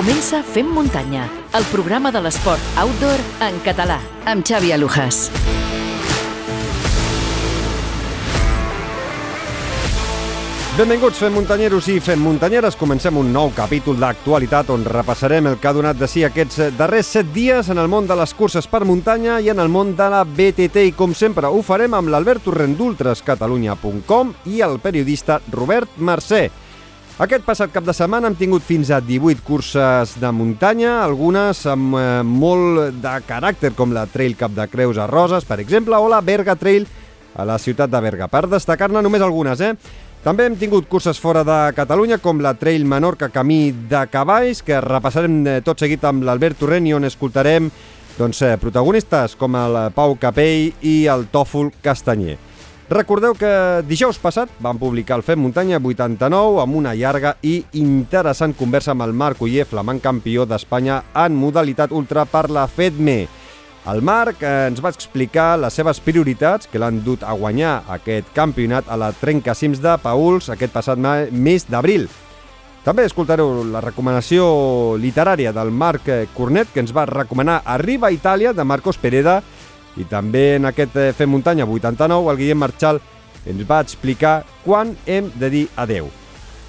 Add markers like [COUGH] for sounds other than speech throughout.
Comença Fem Muntanya, el programa de l'esport outdoor en català, amb Xavi Alujas. Benvinguts, fem muntanyeros i fem muntanyeres. Comencem un nou capítol d'actualitat on repassarem el que ha donat de si aquests darrers set dies en el món de les curses per muntanya i en el món de la BTT. I com sempre ho farem amb l'Albert Torrent d'ultrascatalunya.com i el periodista Robert Mercè. Aquest passat cap de setmana hem tingut fins a 18 curses de muntanya, algunes amb eh, molt de caràcter, com la Trail Cap de Creus a Roses, per exemple, o la Berga Trail a la ciutat de Berga. Per destacar-ne només algunes, eh? També hem tingut curses fora de Catalunya, com la Trail Menorca Camí de Cavalls, que repassarem eh, tot seguit amb l'Albert Torrent i on escoltarem doncs, eh, protagonistes com el Pau Capell i el Tòfol Castanyer. Recordeu que dijous passat vam publicar el Fem Muntanya 89 amb una llarga i interessant conversa amb el Marc Uller, flamant campió d'Espanya en modalitat ultra per la FEDME. El Marc eh, ens va explicar les seves prioritats que l'han dut a guanyar aquest campionat a la Trencacims de Pauls aquest passat mes d'abril. També escoltareu la recomanació literària del Marc eh, Cornet, que ens va recomanar Arriba a Itàlia, de Marcos Pereda, també en aquest eh, Fem Muntanya 89, el Guillem Marchal ens va explicar quan hem de dir adeu.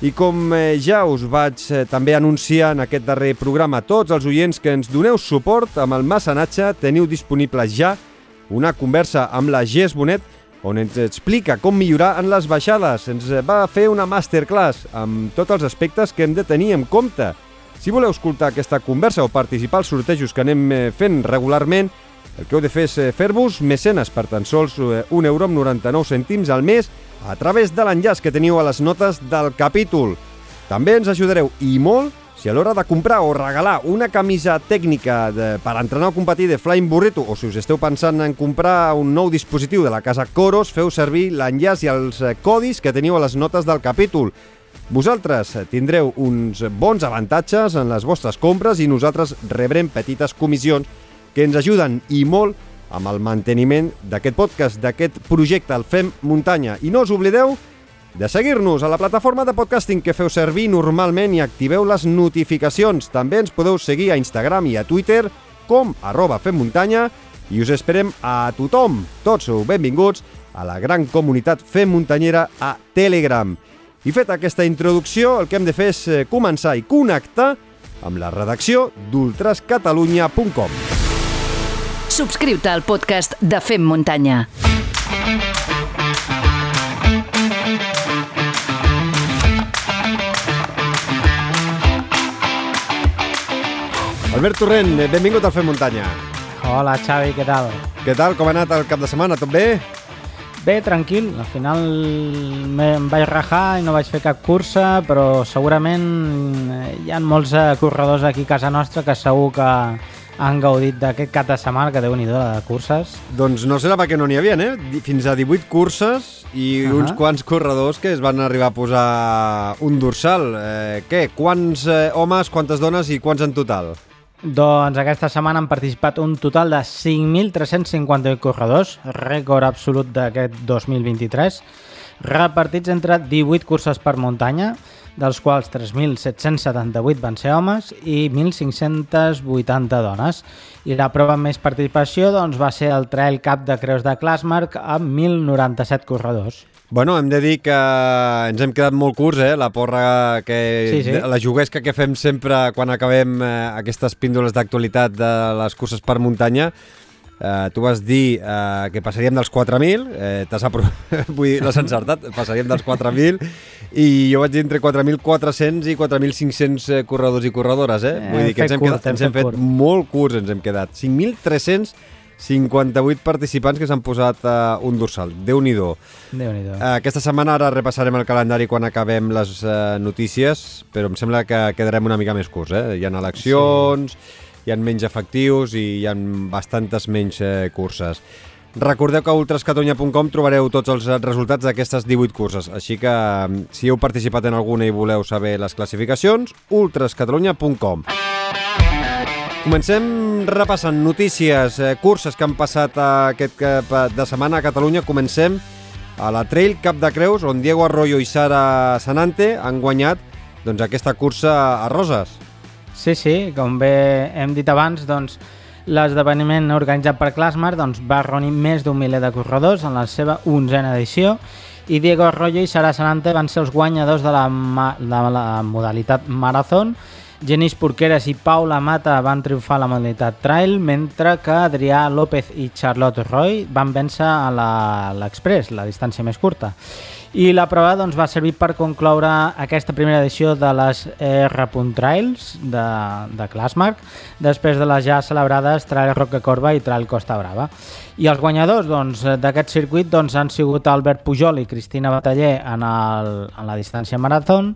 I com eh, ja us vaig eh, també anunciar en aquest darrer programa tots els oients que ens doneu suport amb el Massanatge, teniu disponible ja una conversa amb la Gés Bonet on ens explica com millorar en les baixades. Ens va fer una masterclass amb tots els aspectes que hem de tenir en compte. Si voleu escoltar aquesta conversa o participar als sortejos que anem fent regularment, el que heu de fer és fer-vos mecenes per tan sols 1 euro amb 99 cèntims al mes a través de l'enllaç que teniu a les notes del capítol. També ens ajudareu i molt si a l'hora de comprar o regalar una camisa tècnica de, per entrenar o competir de Flying Burrito o si us esteu pensant en comprar un nou dispositiu de la casa Coros, feu servir l'enllaç i els eh, codis que teniu a les notes del capítol. Vosaltres tindreu uns bons avantatges en les vostres compres i nosaltres rebrem petites comissions que ens ajuden i molt amb el manteniment d'aquest podcast, d'aquest projecte, el Fem Muntanya. I no us oblideu de seguir-nos a la plataforma de podcasting que feu servir normalment i activeu les notificacions. També ens podeu seguir a Instagram i a Twitter com arroba femmuntanya i us esperem a tothom. Tots sou benvinguts a la gran comunitat Fem Muntanyera a Telegram. I fet aquesta introducció, el que hem de fer és eh, començar i connectar amb la redacció d'ultrascatalunya.com. Subscriu-te al podcast de Fem Muntanya. Albert Torrent, benvingut al Fem Muntanya. Hola, Xavi, què tal? Què tal? Com ha anat el cap de setmana? Tot bé? Bé, tranquil. Al final em vaig rajar i no vaig fer cap cursa, però segurament eh, hi ha molts eh, corredors aquí a casa nostra que segur que han gaudit d'aquest cap de setmana, que déu nhi de curses. Doncs no serà perquè no n'hi havia, eh? Fins a 18 curses i uh -huh. uns quants corredors que es van arribar a posar un dorsal. Eh, què? Quants eh, homes, quantes dones i quants en total? Doncs aquesta setmana han participat un total de 5.358 corredors, rècord absolut d'aquest 2023, repartits entre 18 curses per muntanya, dels quals 3.778 van ser homes i 1.580 dones. I la prova amb més participació doncs, va ser el Trail Cup de Creus de Clasmark amb 1.097 corredors. Bueno, hem de dir que ens hem quedat molt curts, eh? La porra que... Sí, sí. La juguesca que fem sempre quan acabem eh, aquestes píndoles d'actualitat de les curses per muntanya Uh, tu vas dir uh, que passaríem dels 4.000, eh, t'has aprovat, [LAUGHS] vull dir, l'has encertat, passaríem dels 4.000 i jo vaig dir entre 4.400 i 4.500 corredors i corredores, eh? Vull dir que ens hem, curt, quedat, ens hem fet curt. molt curts, ens hem quedat. 5.358 participants que s'han posat uh, un dorsal. Déu-n'hi-do. déu uh, Aquesta setmana ara repassarem el calendari quan acabem les uh, notícies, però em sembla que quedarem una mica més curts, eh? Hi ha eleccions... Sí hi ha menys efectius i hi ha bastantes menys eh, curses. Recordeu que a ultrascatonya.com trobareu tots els resultats d'aquestes 18 curses, així que mm, si heu participat en alguna i voleu saber les classificacions, ultrascatonya.com. Comencem repassant notícies, eh, curses que han passat aquest cap de setmana a Catalunya. Comencem a la Trail Cap de Creus, on Diego Arroyo i Sara Sanante han guanyat doncs, aquesta cursa a Roses. Sí, sí, com bé hem dit abans, doncs, l'esdeveniment organitzat per Clasmar doncs, va reunir més d'un miler de corredors en la seva onzena edició i Diego Arroyo i Sara Sanante van ser els guanyadors de la, de la modalitat maratón Genís Porqueres i Paula Mata van triomfar a la modalitat trail, mentre que Adrià López i Charlotte Roy van vèncer a l'Express, la, la distància més curta. I la prova doncs, va servir per concloure aquesta primera edició de les R. Trails de, de Classmark, després de les ja celebrades Trail Roca Corba i Trail Costa Brava. I els guanyadors doncs, d'aquest doncs, circuit doncs, han sigut Albert Pujol i Cristina Bataller en, el, en la distància maratón,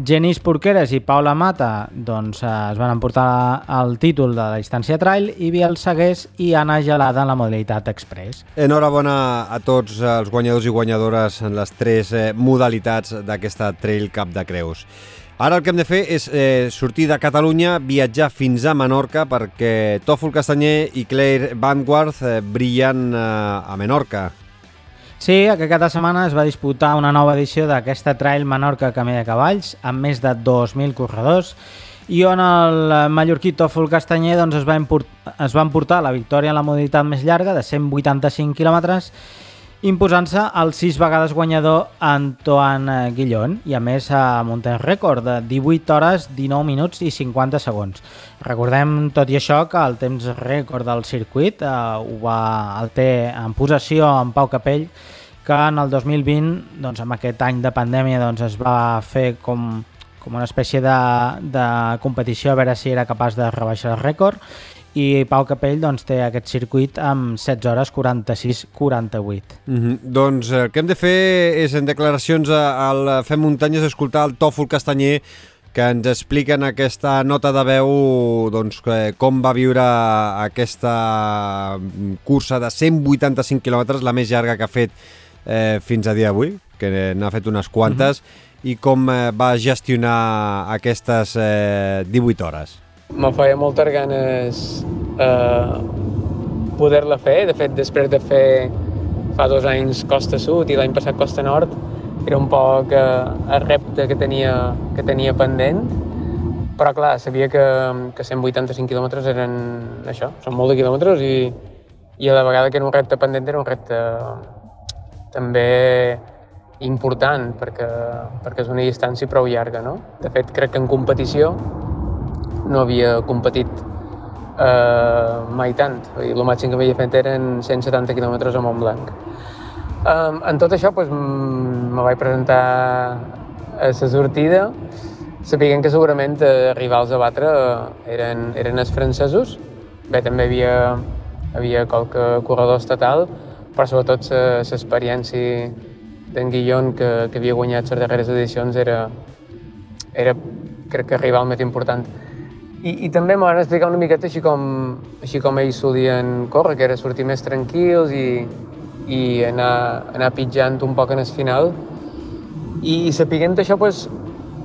Genís Porqueres i Paula Mata doncs, es van emportar el títol de la distància trail i Biel Segués i Anna Gelada en la modalitat express. Enhorabona a tots els guanyadors i guanyadores en les tres eh, modalitats d'aquesta Trail Cup de Creus. Ara el que hem de fer és eh, sortir de Catalunya, viatjar fins a Menorca perquè Tòfol Castanyer i Claire Vanguard eh, brillen eh, a Menorca. Sí, aquest cap de setmana es va disputar una nova edició d'aquesta Trail Menorca Camí de Cavalls amb més de 2.000 corredors i on el mallorquí Tòfol Castanyer doncs, es, va es va emportar la victòria en la modalitat més llarga de 185 quilòmetres imposant-se el sis vegades guanyador Antoine Guillon i a més a muntar un rècord de 18 hores, 19 minuts i 50 segons. Recordem tot i això que el temps rècord del circuit eh, ho va, el té en possessió en Pau Capell que en el 2020, doncs, amb aquest any de pandèmia, doncs, es va fer com, com una espècie de, de competició a veure si era capaç de rebaixar el rècord i Pau Capell doncs, té aquest circuit amb 16 hores 46-48. Mm -hmm. Doncs el que hem de fer és en declaracions al Fem Muntanyes escoltar el Tòfol Castanyer que ens expliquen aquesta nota de veu doncs, com va viure aquesta cursa de 185 quilòmetres, la més llarga que ha fet eh, fins a dia d'avui, que n'ha fet unes quantes, mm -hmm. i com eh, va gestionar aquestes eh, 18 hores. Me feia moltes ganes eh, poder-la fer. De fet, després de fer fa dos anys Costa Sud i l'any passat Costa Nord, era un poc eh, el repte que tenia, que tenia pendent, però clar, sabia que, que 185 quilòmetres eren això, són molts de quilòmetres i, i a la vegada que era un repte pendent era un repte també important perquè, perquè és una distància prou llarga. No? De fet, crec que en competició no havia competit eh, mai tant. I el màxim que havia fet eren 170 quilòmetres a Montblanc. Um, en tot això doncs, me vaig presentar a la sortida sabien que segurament rivals a batre eren, eren els francesos. Bé, també havia, havia qualque corredor estatal, però sobretot l'experiència d'en Guillon que, que havia guanyat les darreres edicions era, era crec que arribar al més important. I, i també m'ho van explicar una miqueta així com, així com ells solien córrer, que era sortir més tranquils i, i anar, anar pitjant un poc en el final. I sapiguent això, pues,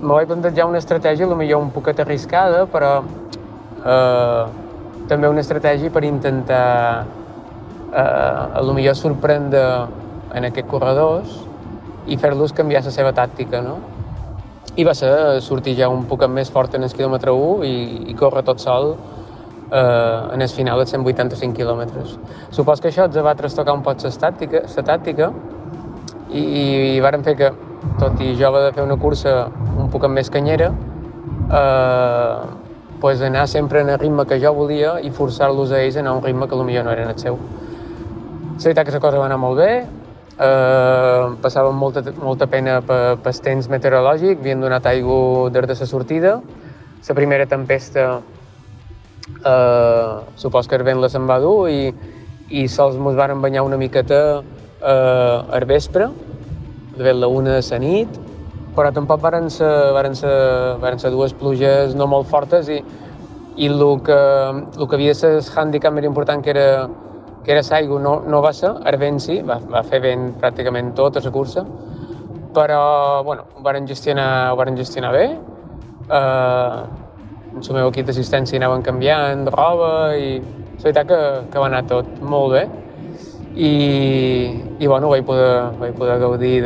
me vaig plantejar una estratègia, potser un poquet arriscada, però eh, també una estratègia per intentar eh, millor sorprendre en aquests corredors i fer-los canviar la seva tàctica, no? I va ser sortir ja un poc més fort en el quilòmetre 1 i, i córrer tot sol eh, en el final de 185 quilòmetres. Supos que això ens va trastocar un poc la tàctica, la tàctica i, i vàrem fer que, tot i jo de fer una cursa un poc més canyera, eh, pues anar sempre en el ritme que jo volia i forçar-los a ells a anar a un ritme que potser no era el seu. La veritat que la cosa va anar molt bé, eh, passàvem molta, molta pena per, per temps meteorològic, havien donat aigua des de la sortida. La primera tempesta, eh, supos que el vent la se'n va dur i, i sols mos varen banyar una miqueta eh, al vespre, de fet la una a la nit, però tampoc varen ser, varen ser, varen ser dues pluges no molt fortes i, i el que, el que havia de ser el handicap més important que era que era l'aigua, no, no va ser, vent sí, va, va fer vent pràcticament tota la cursa, però bueno, ho varen gestionar, ho varen gestionar bé. En el meu equip d'assistència anaven canviant de roba i la veritat que, que va anar tot molt bé i, i bueno, vaig poder, vaig poder gaudir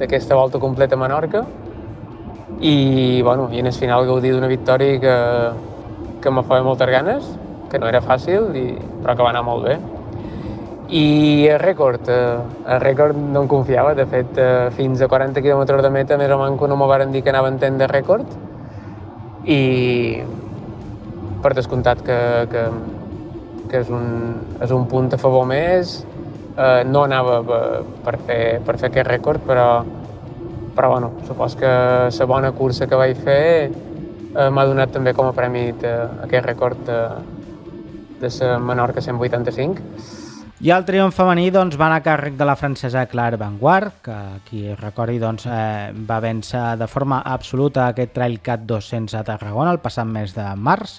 d'aquesta volta completa a Menorca i, bueno, i en el final gaudir d'una victòria que, que me feia moltes ganes, que no era fàcil, i, però que va anar molt bé. I el rècord, eh, el rècord no em confiava, de fet, eh, fins a 40 km de meta més o manco no m'ho varen dir que anava en de rècord. I per descomptat que, que, que és, un, és un punt a favor més, eh, no anava per fer, per fer aquest rècord, però, però bueno, supos que la bona cursa que vaig fer eh, m'ha donat també com a premi aquest rècord de, de la Menorca 185 i el triomf femení doncs, va anar a càrrec de la francesa Claire Vanguard, que qui recordi doncs, eh, va vèncer de forma absoluta aquest Trail Cat 200 a Tarragona el passat mes de març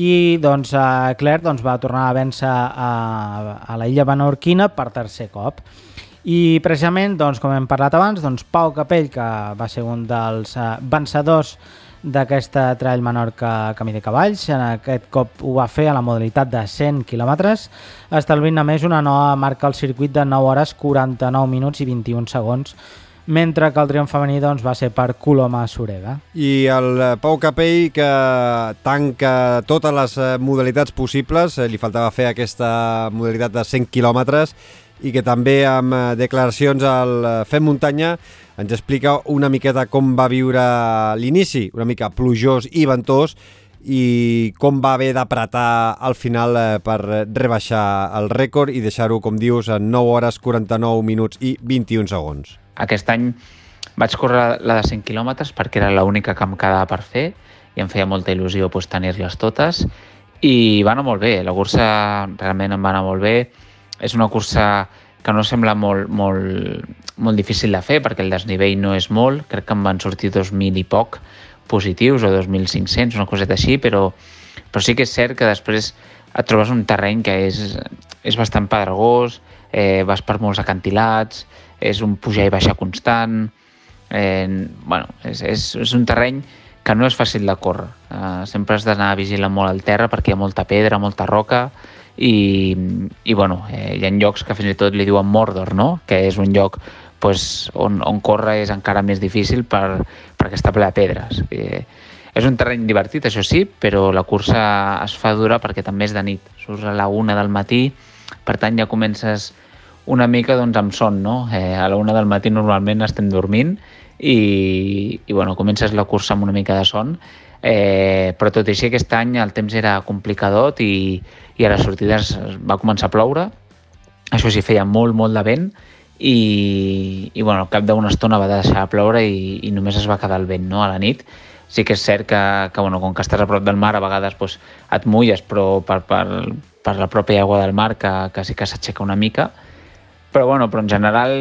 i doncs, eh, Claire doncs, va tornar a vèncer a, a la illa Menorquina per tercer cop. I precisament, doncs, com hem parlat abans, doncs, Pau Capell, que va ser un dels eh, vencedors d'aquesta Trail Menorca Camí de Cavalls. En aquest cop ho va fer a la modalitat de 100 km, estalvint a més una nova marca al circuit de 9 hores 49 minuts i 21 segons, mentre que el triomf femení doncs, va ser per Coloma Surega. I el eh, Pau Capell, que tanca totes les eh, modalitats possibles, eh, li faltava fer aquesta modalitat de 100 quilòmetres, i que també amb declaracions al Fem Muntanya ens explica una miqueta com va viure l'inici, una mica plujós i ventós, i com va haver d'apretar al final eh, per rebaixar el rècord i deixar-ho, com dius, en 9 hores, 49 minuts i 21 segons. Aquest any vaig córrer la de 100 quilòmetres perquè era l'única que em quedava per fer i em feia molta il·lusió pues, tenir-les totes i va anar molt bé, la cursa realment em va anar molt bé, és una cursa que no sembla molt, molt, molt difícil de fer perquè el desnivell no és molt, crec que em van sortir 2.000 i poc positius o 2.500, una coseta així, però, però sí que és cert que després et trobes un terreny que és, és bastant pedregós, eh, vas per molts acantilats, és un pujar i baixar constant, eh, bueno, és, és, és un terreny que no és fàcil de córrer. Eh, sempre has d'anar vigilant molt al terra perquè hi ha molta pedra, molta roca, i, i bueno, eh, hi ha llocs que fins i tot li diuen Mordor, no? que és un lloc pues, on, on córrer és encara més difícil per, perquè està ple de pedres. Eh, és un terreny divertit, això sí, però la cursa es fa dura perquè també és de nit. Surts a la una del matí, per tant ja comences una mica doncs, amb son, no? Eh, a la una del matí normalment estem dormint i, i bueno, comences la cursa amb una mica de son, eh, però tot i així aquest any el temps era complicadot i, i a les sortides va començar a ploure, això sí, feia molt, molt de vent i, i bueno, al cap d'una estona va deixar de ploure i, i només es va quedar el vent no? a la nit. Sí que és cert que, que bueno, com que estàs a prop del mar a vegades doncs, et mulles, però per, per, per la pròpia aigua del mar que, que sí que s'aixeca una mica, però, bueno, però en general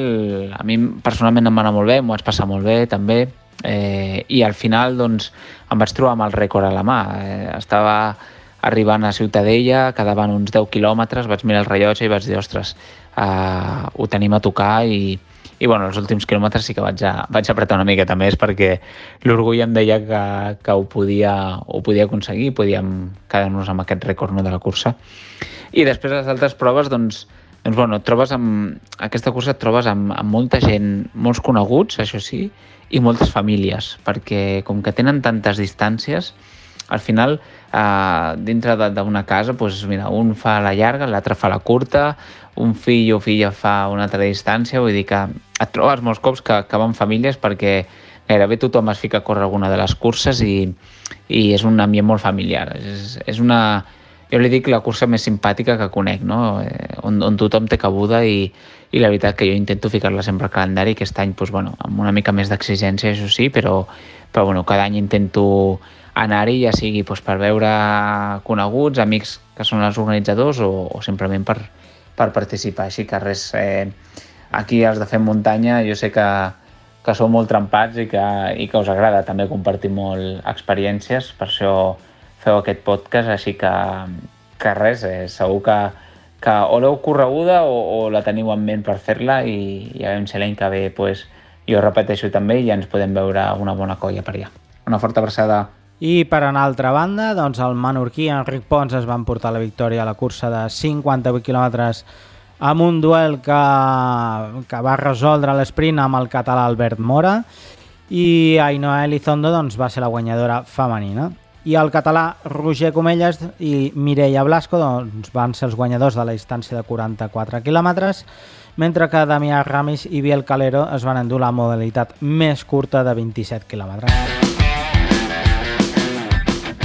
a mi personalment em va anar molt bé, m'ho vaig passar molt bé també eh, i al final doncs, em vaig trobar amb el rècord a la mà. Eh, estava arribant a Ciutadella, quedaven uns 10 quilòmetres, vaig mirar el rellotge i vaig dir, ostres, uh, ho tenim a tocar i, i bueno, els últims quilòmetres sí que vaig, a, vaig apretar una miqueta més perquè l'orgull em deia que, que ho, podia, ho podia aconseguir, podíem quedar-nos amb aquest rècord no, de la cursa. I després les altres proves, doncs, doncs bueno, trobes amb, aquesta cursa et trobes amb, amb molta gent, molts coneguts, això sí, i moltes famílies, perquè com que tenen tantes distàncies, al final uh, dintre d'una casa, doncs, mira, un fa la llarga, l'altre fa la curta, un fill o filla fa una altra distància, vull dir que et trobes molts cops que, que van famílies perquè gairebé tothom es fica a córrer alguna de les curses i, i és un ambient molt familiar. És, és una, jo li dic la cursa més simpàtica que conec, no? eh, on, on tothom té cabuda i, i la veritat que jo intento ficar-la sempre al calendari, aquest any doncs, bueno, amb una mica més d'exigència, això sí, però, però bueno, cada any intento anar-hi, ja sigui doncs, per veure coneguts, amics que són els organitzadors o, o simplement per, per participar. Així que res, eh, aquí els de Fem Muntanya jo sé que, que sou molt trempats i que, i que us agrada també compartir molt experiències, per això feu aquest podcast, així que, que res, eh, segur que, que o l'heu correguda o, o la teniu en ment per fer-la i ja veiem si l'any que ve pues, jo repeteixo també i ja ens podem veure una bona colla per allà. Una forta abraçada. I per una altra banda, doncs el menorquí Enric Pons es va emportar la victòria a la cursa de 58 quilòmetres amb un duel que, que va resoldre l'esprint amb el català Albert Mora i Ainhoa Elizondo doncs, va ser la guanyadora femenina. I el català Roger Comelles i Mireia Blasco doncs, van ser els guanyadors de la distància de 44 quilòmetres, mentre que Damià Ramis i Biel Calero es van endur la modalitat més curta de 27 quilòmetres.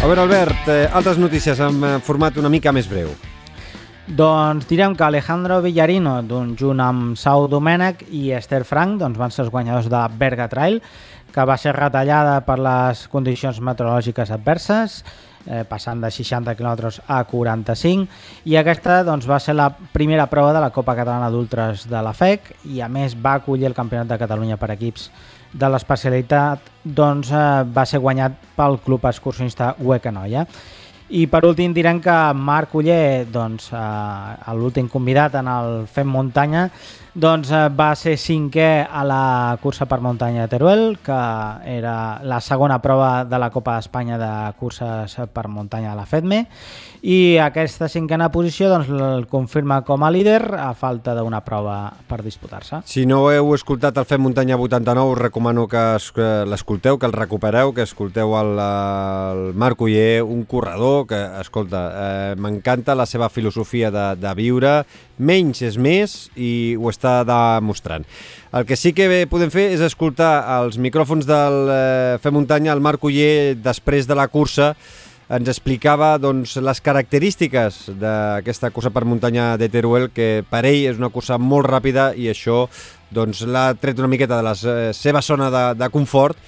A veure, Albert, eh, altres notícies en eh, format una mica més breu. Doncs direm que Alejandro Villarino, doncs, junt amb Sau Domènech i Esther Frank, doncs, van ser els guanyadors de Berga Trail, que va ser retallada per les condicions meteorològiques adverses, eh, passant de 60 km a 45, i aquesta doncs, va ser la primera prova de la Copa Catalana d'Ultres de la FEC, i a més va acollir el Campionat de Catalunya per equips de l'especialitat, doncs, eh, va ser guanyat pel club excursionista Huecanoia. I per últim direm que Marc Uller, doncs, eh, l'últim convidat en el Fem Muntanya, doncs eh, va ser cinquè a la cursa per muntanya de Teruel, que era la segona prova de la Copa d'Espanya de curses per muntanya de la FEDME, i aquesta cinquena posició doncs, el confirma com a líder a falta d'una prova per disputar-se. Si no heu escoltat el Fem Muntanya 89, us recomano que l'escolteu, que el recupereu, que escolteu el, el Marc Uller, un corredor que, escolta, eh, m'encanta la seva filosofia de, de viure, menys és més i ho està demostrant. El que sí que podem fer és escoltar els micròfons del eh, Fer Muntanya, el Marc Uller, després de la cursa, ens explicava doncs, les característiques d'aquesta cursa per muntanya de Teruel, que per ell és una cursa molt ràpida i això doncs, l'ha tret una miqueta de la seva zona de, de confort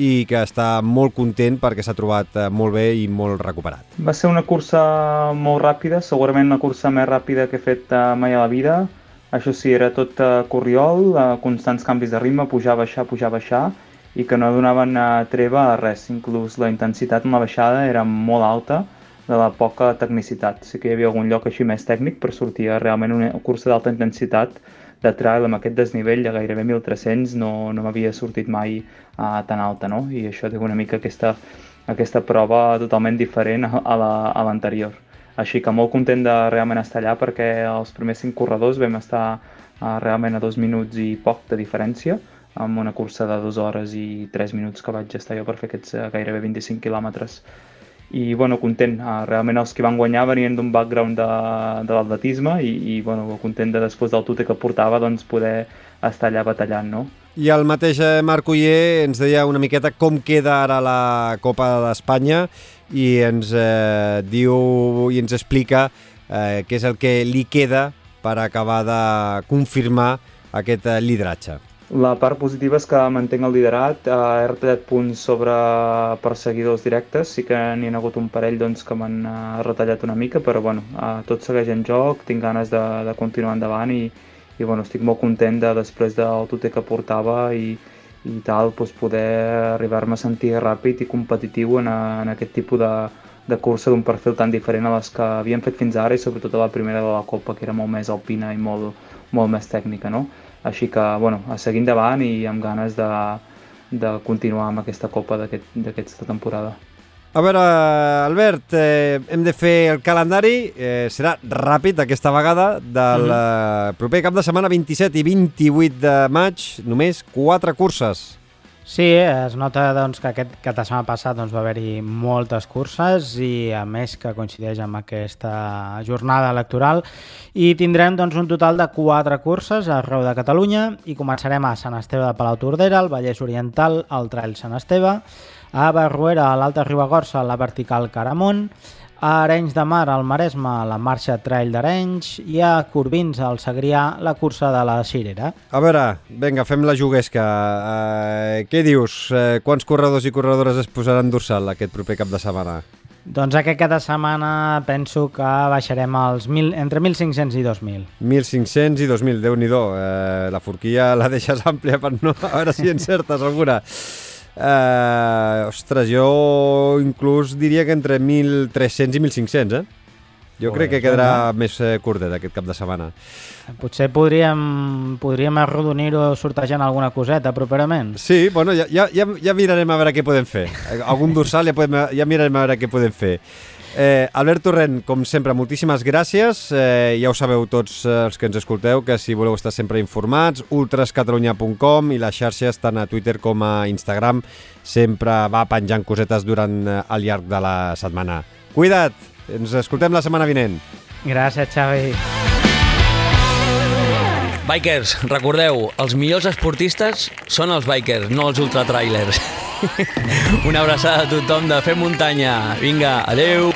i que està molt content perquè s'ha trobat eh, molt bé i molt recuperat. Va ser una cursa molt ràpida, segurament una cursa més ràpida que he fet eh, mai a la vida. Això sí, era tot corriol, constants canvis de ritme, pujar, baixar, pujar, baixar, i que no donaven treva a res, inclús la intensitat en la baixada era molt alta de la poca tecnicitat. Sí que hi havia algun lloc així més tècnic, però sortia realment una cursa d'alta intensitat de trail amb aquest desnivell de gairebé 1.300 no, no m'havia sortit mai uh, tan alta, no? I això té una mica aquesta, aquesta prova totalment diferent a l'anterior. La, Així que molt content de realment estar allà perquè els primers cinc corredors vam estar uh, realment a dos minuts i poc de diferència, amb una cursa de dues hores i tres minuts que vaig estar jo per fer aquests uh, gairebé 25 quilòmetres i bueno, content. Uh, realment els que van guanyar venien d'un background de, de l'atletisme i, i bueno, content de després del tute que portava doncs, poder estar allà batallant. No? I el mateix eh, Marc Uller ens deia una miqueta com queda ara la Copa d'Espanya i ens eh, diu i ens explica eh, què és el que li queda per acabar de confirmar aquest eh, lideratge. La part positiva és que mantenc el liderat, eh, he retallat punts sobre perseguidors directes, sí que n'hi ha hagut un parell doncs, que m'han eh, retallat una mica, però bueno, eh, tot segueix en joc, tinc ganes de, de continuar endavant i, i bueno, estic molt content de després del tuter que portava i, i tal, doncs poder arribar-me a sentir ràpid i competitiu en, a, en aquest tipus de, de cursa d'un perfil tan diferent a les que havíem fet fins ara i sobretot a la primera de la Copa, que era molt més alpina i molt, molt més tècnica, no? Així que, bueno, a seguir endavant i amb ganes de, de continuar amb aquesta Copa d'aquesta aquest, temporada. A veure, Albert, eh, hem de fer el calendari, eh, serà ràpid aquesta vegada, del mm -hmm. proper cap de setmana 27 i 28 de maig, només quatre curses. Sí, es nota doncs, que aquest cap de setmana passat doncs, va haver-hi moltes curses i a més que coincideix amb aquesta jornada electoral. I tindrem doncs, un total de quatre curses arreu de Catalunya i començarem a Sant Esteve de Palau Tordera, al Vallès Oriental, al Trail Sant Esteve, a Barruera, a l'Alta Ribagorça, a la Vertical Caramont, a Arenys de Mar, al Maresme, la marxa Trail d'Arenys i a Corbins, al Segrià, la cursa de la Cirera. A veure, vinga, fem la juguesca. Uh, què dius? Uh, quants corredors i corredores es posaran dorsal aquest proper cap de setmana? Doncs aquest cap de setmana penso que baixarem els mil, entre 1.500 i 2.000. 1.500 i 2.000, déu nhi eh, La forquilla la deixes àmplia per no... A veure si encertes alguna. Eh, ostres, jo inclús diria que entre 1.300 i 1.500, eh? Jo crec que quedarà més eh, curtet aquest cap de setmana. Potser podríem, podríem arrodonir-ho sortejant alguna coseta properament. Sí, bueno, ja, ja, ja mirarem a veure què podem fer. Algun dorsal ja, podem, ja mirarem a veure què podem fer. Eh, Albert Torrent, com sempre, moltíssimes gràcies. Eh, ja ho sabeu tots eh, els que ens escolteu, que si voleu estar sempre informats, ultrascatalunya.com i les xarxes, tant a Twitter com a Instagram, sempre va penjant cosetes durant eh, el llarg de la setmana. Cuida't! Ens escoltem la setmana vinent. Gràcies, Xavi. Bikers, recordeu, els millors esportistes són els bikers, no els ultratrailers. [LAUGHS] Una abraçada a tothom de Fem Muntanya. Vinga, adeu!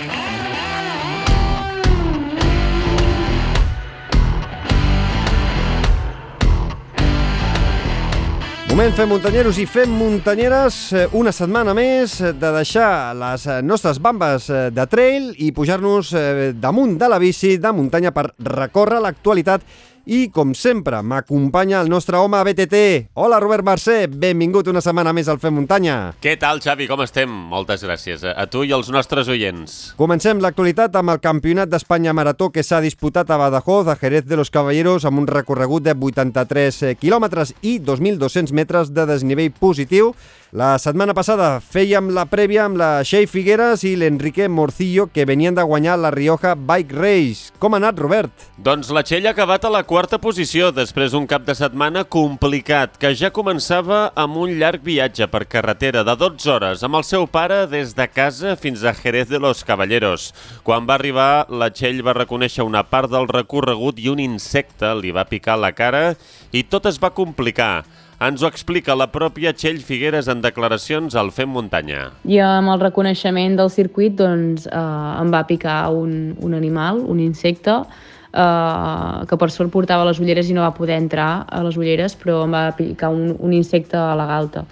Moment, fem muntanyeros i fem muntanyeres eh, una setmana més de deixar les eh, nostres bambes eh, de trail i pujar-nos eh, damunt de la bici de muntanya per recórrer l'actualitat i, com sempre, m'acompanya el nostre home BTT. Hola, Robert Mercè, benvingut una setmana més al Fem Muntanya. Què tal, Xavi? Com estem? Moltes gràcies a, a tu i als nostres oients. Comencem l'actualitat amb el Campionat d'Espanya Marató que s'ha disputat a Badajoz, a Jerez de los Caballeros, amb un recorregut de 83 quilòmetres i 2.200 metres de desnivell positiu. La setmana passada fèiem la prèvia amb la Shea Figueres i l'Enrique Morcillo, que venien de guanyar la Rioja Bike Race. Com ha anat, Robert? Doncs la Txell ha acabat a la quarta posició després d'un cap de setmana complicat, que ja començava amb un llarg viatge per carretera de 12 hores amb el seu pare des de casa fins a Jerez de los Caballeros. Quan va arribar, la Txell va reconèixer una part del recorregut i un insecte li va picar la cara i tot es va complicar. Ens ho explica la pròpia Txell Figueres en declaracions al Fem Muntanya. I amb el reconeixement del circuit doncs, eh, em va picar un, un animal, un insecte, eh, que per sort portava les ulleres i no va poder entrar a les ulleres, però em va picar un, un insecte a la galta.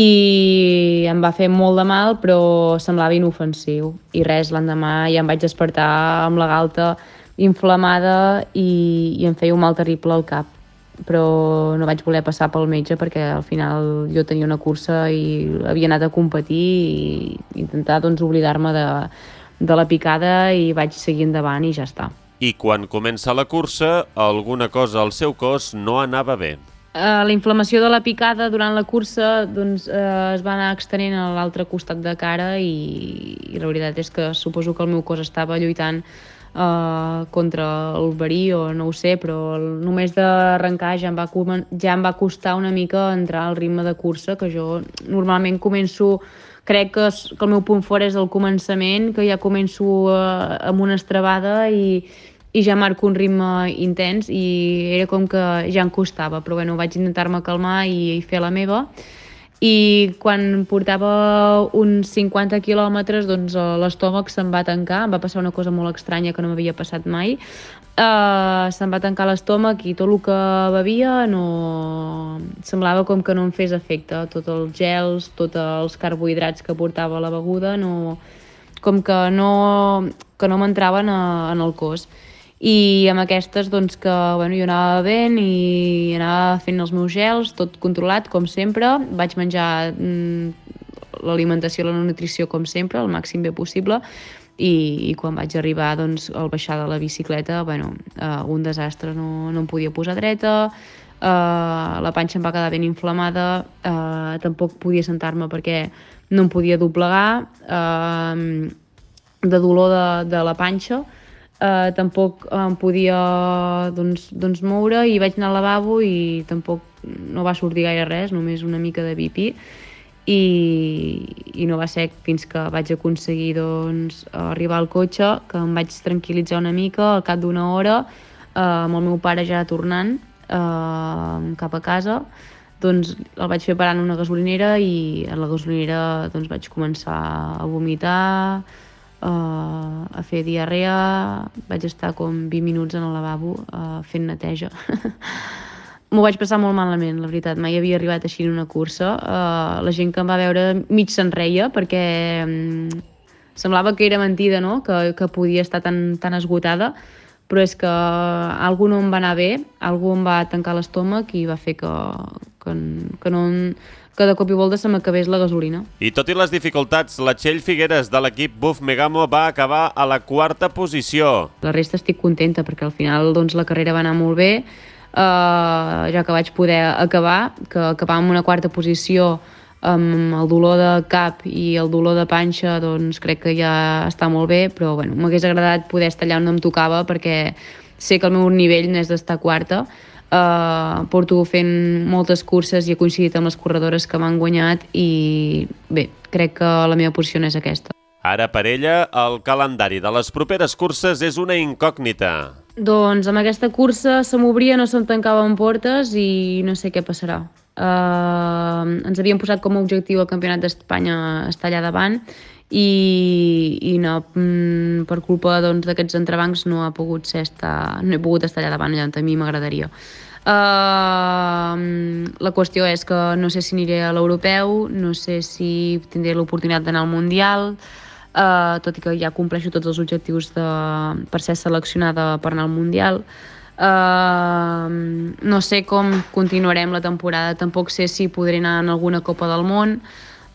I em va fer molt de mal, però semblava inofensiu. I res, l'endemà ja em vaig despertar amb la galta inflamada i, i em feia un mal terrible al cap però no vaig voler passar pel metge perquè al final jo tenia una cursa i havia anat a competir i intentar doncs, oblidar-me de, de la picada i vaig seguir endavant i ja està. I quan comença la cursa, alguna cosa al seu cos no anava bé. Uh, la inflamació de la picada durant la cursa doncs, uh, es va anar extenent a l'altre costat de cara i, i la veritat és que suposo que el meu cos estava lluitant uh, contra el verí o no ho sé, però el, només d'arrencar ja, em va, ja em va costar una mica entrar al ritme de cursa, que jo normalment començo crec que, que el meu punt fort és el començament, que ja començo uh, amb una estrabada i, i ja marco un ritme intens i era com que ja em costava, però bueno, vaig intentar-me calmar i, i fer la meva i quan portava uns 50 quilòmetres doncs l'estómac se'm va tancar, em va passar una cosa molt estranya que no m'havia passat mai. Uh, se'm va tancar l'estómac i tot el que bevia no... semblava com que no em fes efecte. Tots els gels, tots els carbohidrats que portava la beguda no... com que no, que no m'entraven en el cos i amb aquestes doncs que bueno, jo anava bevent i anava fent els meus gels, tot controlat com sempre, vaig menjar mm, l'alimentació i la nutrició com sempre, el màxim bé possible. I, i quan vaig arribar doncs, al baixar de la bicicleta, bueno, uh, un desastre, no, no em podia posar dreta, uh, la panxa em va quedar ben inflamada, uh, tampoc podia sentar-me perquè no em podia doblegar, uh, de dolor de, de la panxa, eh, tampoc em podia doncs, doncs moure i vaig anar al lavabo i tampoc no va sortir gaire res, només una mica de bipi i, i no va ser fins que vaig aconseguir doncs, arribar al cotxe, que em vaig tranquil·litzar una mica al cap d'una hora eh, amb el meu pare ja tornant eh, cap a casa doncs el vaig fer parar en una gasolinera i a la gasolinera doncs, vaig començar a vomitar, uh, a fer diarrea, vaig estar com 20 minuts en el lavabo uh, fent neteja. [LAUGHS] M'ho vaig passar molt malament, la veritat. Mai havia arribat així en una cursa. Uh, la gent que em va veure mig se'n reia perquè um, semblava que era mentida, no? que, que podia estar tan, tan esgotada, però és que algú no em va anar bé, algú em va tancar l'estómac i va fer que, que, que no, que de cop i volta se m'acabés la gasolina. I tot i les dificultats, la Txell Figueres de l'equip Buf Megamo va acabar a la quarta posició. La resta estic contenta perquè al final doncs, la carrera va anar molt bé, uh, ja que vaig poder acabar, que acabar amb una quarta posició amb el dolor de cap i el dolor de panxa doncs crec que ja està molt bé, però bueno, m'hagués agradat poder estar allà on em tocava perquè sé que el meu nivell n'és d'estar quarta, Uh, porto fent moltes curses i he coincidit amb les corredores que m'han guanyat i bé, crec que la meva posició és aquesta. Ara per ella, el calendari de les properes curses és una incògnita. Doncs amb aquesta cursa se m'obria, no se'm tancaven portes i no sé què passarà. Uh, ens havíem posat com a objectiu el Campionat d'Espanya estar allà davant i, i no, mm, per culpa doncs, d'aquests doncs, entrebancs no, ha pogut ser estar, no he pogut estar allà davant, allà on a mi m'agradaria. Uh, la qüestió és que no sé si aniré a l'europeu, no sé si tindré l'oportunitat d'anar al Mundial, uh, tot i que ja compleixo tots els objectius de, per ser seleccionada per anar al Mundial. Uh, no sé com continuarem la temporada, tampoc sé si podré anar en alguna Copa del Món,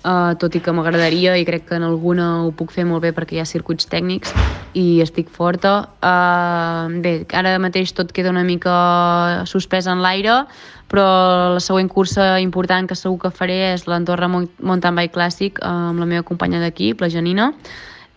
uh, tot i que m'agradaria i crec que en alguna ho puc fer molt bé perquè hi ha circuits tècnics i estic forta. Uh, bé, ara mateix tot queda una mica suspès en l'aire, però la següent cursa important que segur que faré és l'Andorra Mountain Bike Classic amb la meva companya d'equip, la Janina,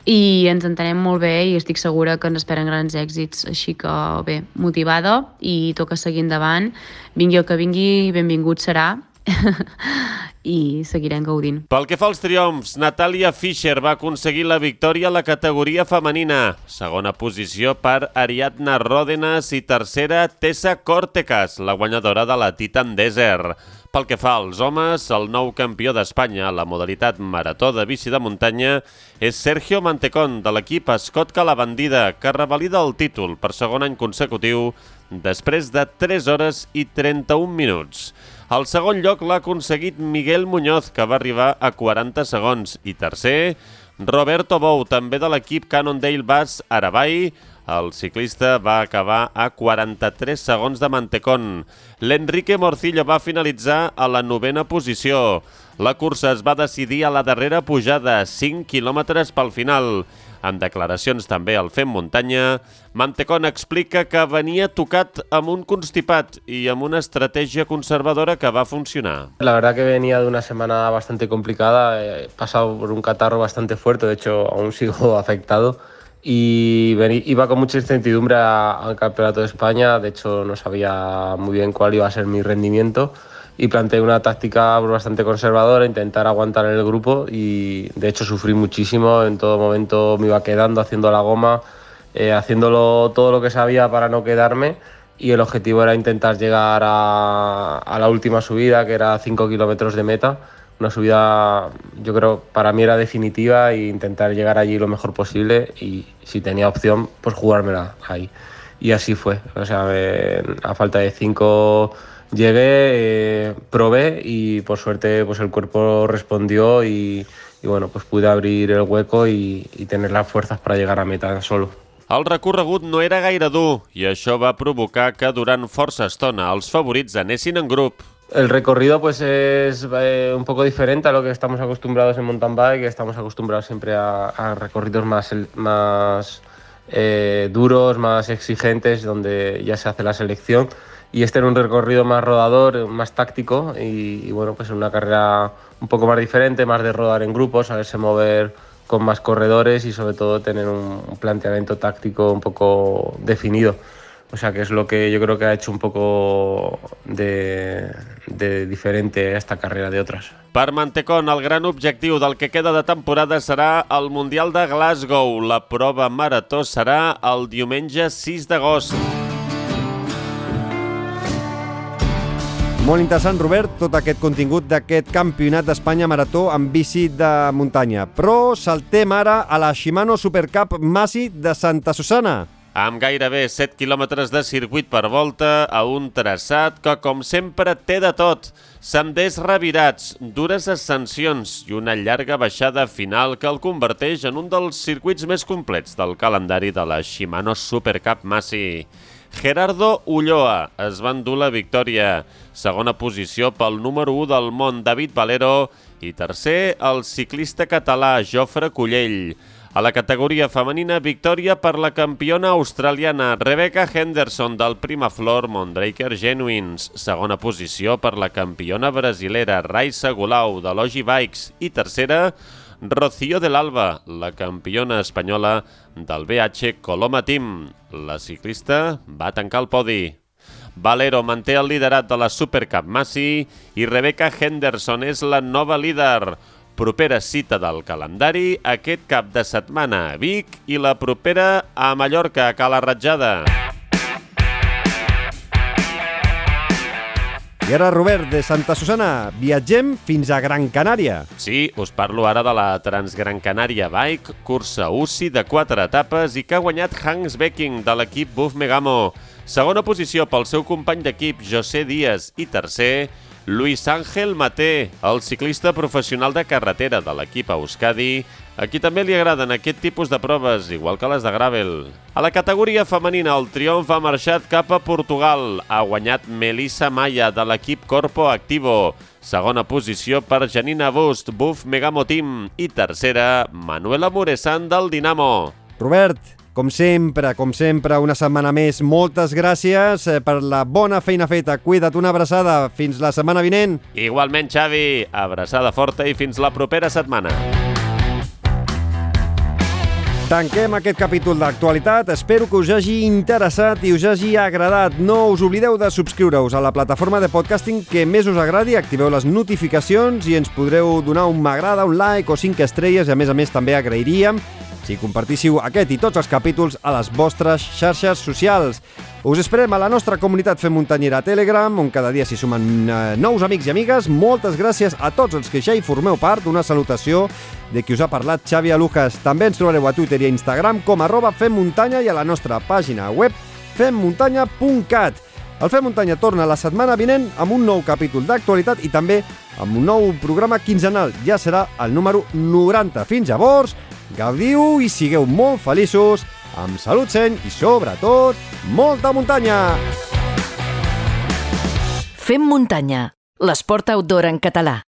i ens entenem molt bé i estic segura que ens esperen grans èxits, així que bé, motivada i toca seguir endavant. Vingui el que vingui, benvingut serà [LAUGHS] i seguirem gaudint. Pel que fa als triomfs, Natàlia Fischer va aconseguir la victòria a la categoria femenina. Segona posició per Ariadna Ròdenas i tercera Tessa Cortecas, la guanyadora de la Titan Desert. Pel que fa als homes, el nou campió d'Espanya a la modalitat marató de bici de muntanya és Sergio Mantecón, de l'equip Escot Calabandida, que revalida el títol per segon any consecutiu després de 3 hores i 31 minuts. El segon lloc l'ha aconseguit Miguel Muñoz, que va arribar a 40 segons. I tercer, Roberto Bou, també de l'equip Cannondale Bass Arabai. El ciclista va acabar a 43 segons de Mantecón. L'Enrique Morcillo va finalitzar a la novena posició. La cursa es va decidir a la darrera pujada, 5 quilòmetres pel final. En declaracions també al Fem Muntanya, Mantecón explica que venia tocat amb un constipat i amb una estratègia conservadora que va funcionar. La verdad que venía de una semana bastante complicada, he pasado por un catarro bastante fuerte, de hecho aún sigo [LAUGHS] afectado y iba con mucha incertidumbre al Campeonato de España, de hecho no sabía muy bien cuál iba a ser mi rendimiento y planteé una táctica bastante conservadora, intentar aguantar en el grupo y de hecho sufrí muchísimo, en todo momento me iba quedando haciendo la goma, eh, haciéndolo todo lo que sabía para no quedarme. Y el objetivo era intentar llegar a, a la última subida que era 5 kilómetros de meta, una subida yo creo para mí era definitiva e intentar llegar allí lo mejor posible. Y si tenía opción pues jugármela ahí. Y así fue, o sea, a falta de 5 Llegué, eh, probé y por suerte pues el cuerpo respondió y, y bueno, pues pude abrir el hueco y, y tener las fuerzas para llegar a meta solo. El recorregut no era gaire dur i això va provocar que durant força estona els favorits anessin en grup. El recorrido pues es eh, un poco diferente a lo que estamos acostumbrados en mountain bike, estamos acostumbrados siempre a, a recorridos más, más eh, duros, más exigentes, donde ya se hace la selección y este era un recorrido más rodador, más táctico y, y, bueno, pues una carrera un poco más diferente, más de rodar en grupos, saberse mover con más corredores y sobre todo tener un, planteamiento táctico un poco definido. O sea que és lo que yo creo que ha hecho un poco de, de diferente esta carrera de otras. Per Mantecón, el gran objectiu del que queda de temporada serà el Mundial de Glasgow. La prova marató serà el diumenge 6 d'agost. Molt interessant, Robert, tot aquest contingut d'aquest campionat d'Espanya marató amb bici de muntanya. Però saltem ara a la Shimano Supercup Masi de Santa Susana. Amb gairebé 7 quilòmetres de circuit per volta a un traçat que, com sempre, té de tot. Senders revirats, dures ascensions i una llarga baixada final que el converteix en un dels circuits més complets del calendari de la Shimano Supercup Masi. Gerardo Ulloa es va endur la victòria. Segona posició pel número 1 del món, David Valero, i tercer el ciclista català Jofre Collell. A la categoria femenina, victòria per la campiona australiana Rebecca Henderson del Primaflor Mondraker Genuines. Segona posició per la campiona brasilera Raisa Gulau de Logi Bikes. I tercera, Rocío del Alba, la campiona espanyola del BH Coloma Team. La ciclista va tancar el podi. Valero manté el liderat de la Supercup Massi i Rebecca Henderson és la nova líder. Propera cita del calendari aquest cap de setmana a Vic i la propera a Mallorca, a Cala Ratjada. I ara, Robert, de Santa Susana, viatgem fins a Gran Canària. Sí, us parlo ara de la Transgran Canària Bike, cursa UCI de quatre etapes i que ha guanyat Hans Becking de l'equip Buff Megamo. Segona posició pel seu company d'equip José Díaz i tercer, Luis Ángel Maté, el ciclista professional de carretera de l'equip Euskadi, a qui també li agraden aquest tipus de proves, igual que les de Gravel. A la categoria femenina, el triomf ha marxat cap a Portugal. Ha guanyat Melissa Maya, de l'equip Corpo Activo. Segona posició per Janina Bust, Buff Megamo Team. I tercera, Manuela Muresan, del Dinamo. Robert, com sempre, com sempre, una setmana més, moltes gràcies eh, per la bona feina feta. Cuida't, una abraçada. Fins la setmana vinent. Igualment, Xavi, abraçada forta i fins la propera setmana. Tanquem aquest capítol d'actualitat. Espero que us hagi interessat i us hagi agradat. No us oblideu de subscriure-us a la plataforma de podcasting que més us agradi, activeu les notificacions i ens podreu donar un m'agrada, un like o 5 estrelles i a més a més també agrairíem si compartíssiu aquest i tots els capítols a les vostres xarxes socials. Us esperem a la nostra comunitat Fem Muntanyera a Telegram, on cada dia s'hi sumen eh, nous amics i amigues. Moltes gràcies a tots els que ja hi formeu part. Una salutació de qui us ha parlat Xavi Alujas. També ens trobareu a Twitter i a Instagram com arroba Fem Muntanya i a la nostra pàgina web femmuntanya.cat. El Fem Muntanya torna la setmana vinent amb un nou capítol d'actualitat i també amb un nou programa quinzenal. Ja serà el número 90. Fins llavors, gaudiu i sigueu molt feliços, amb salut seny i, sobretot, molta muntanya! Fem muntanya, l'esport outdoor en català.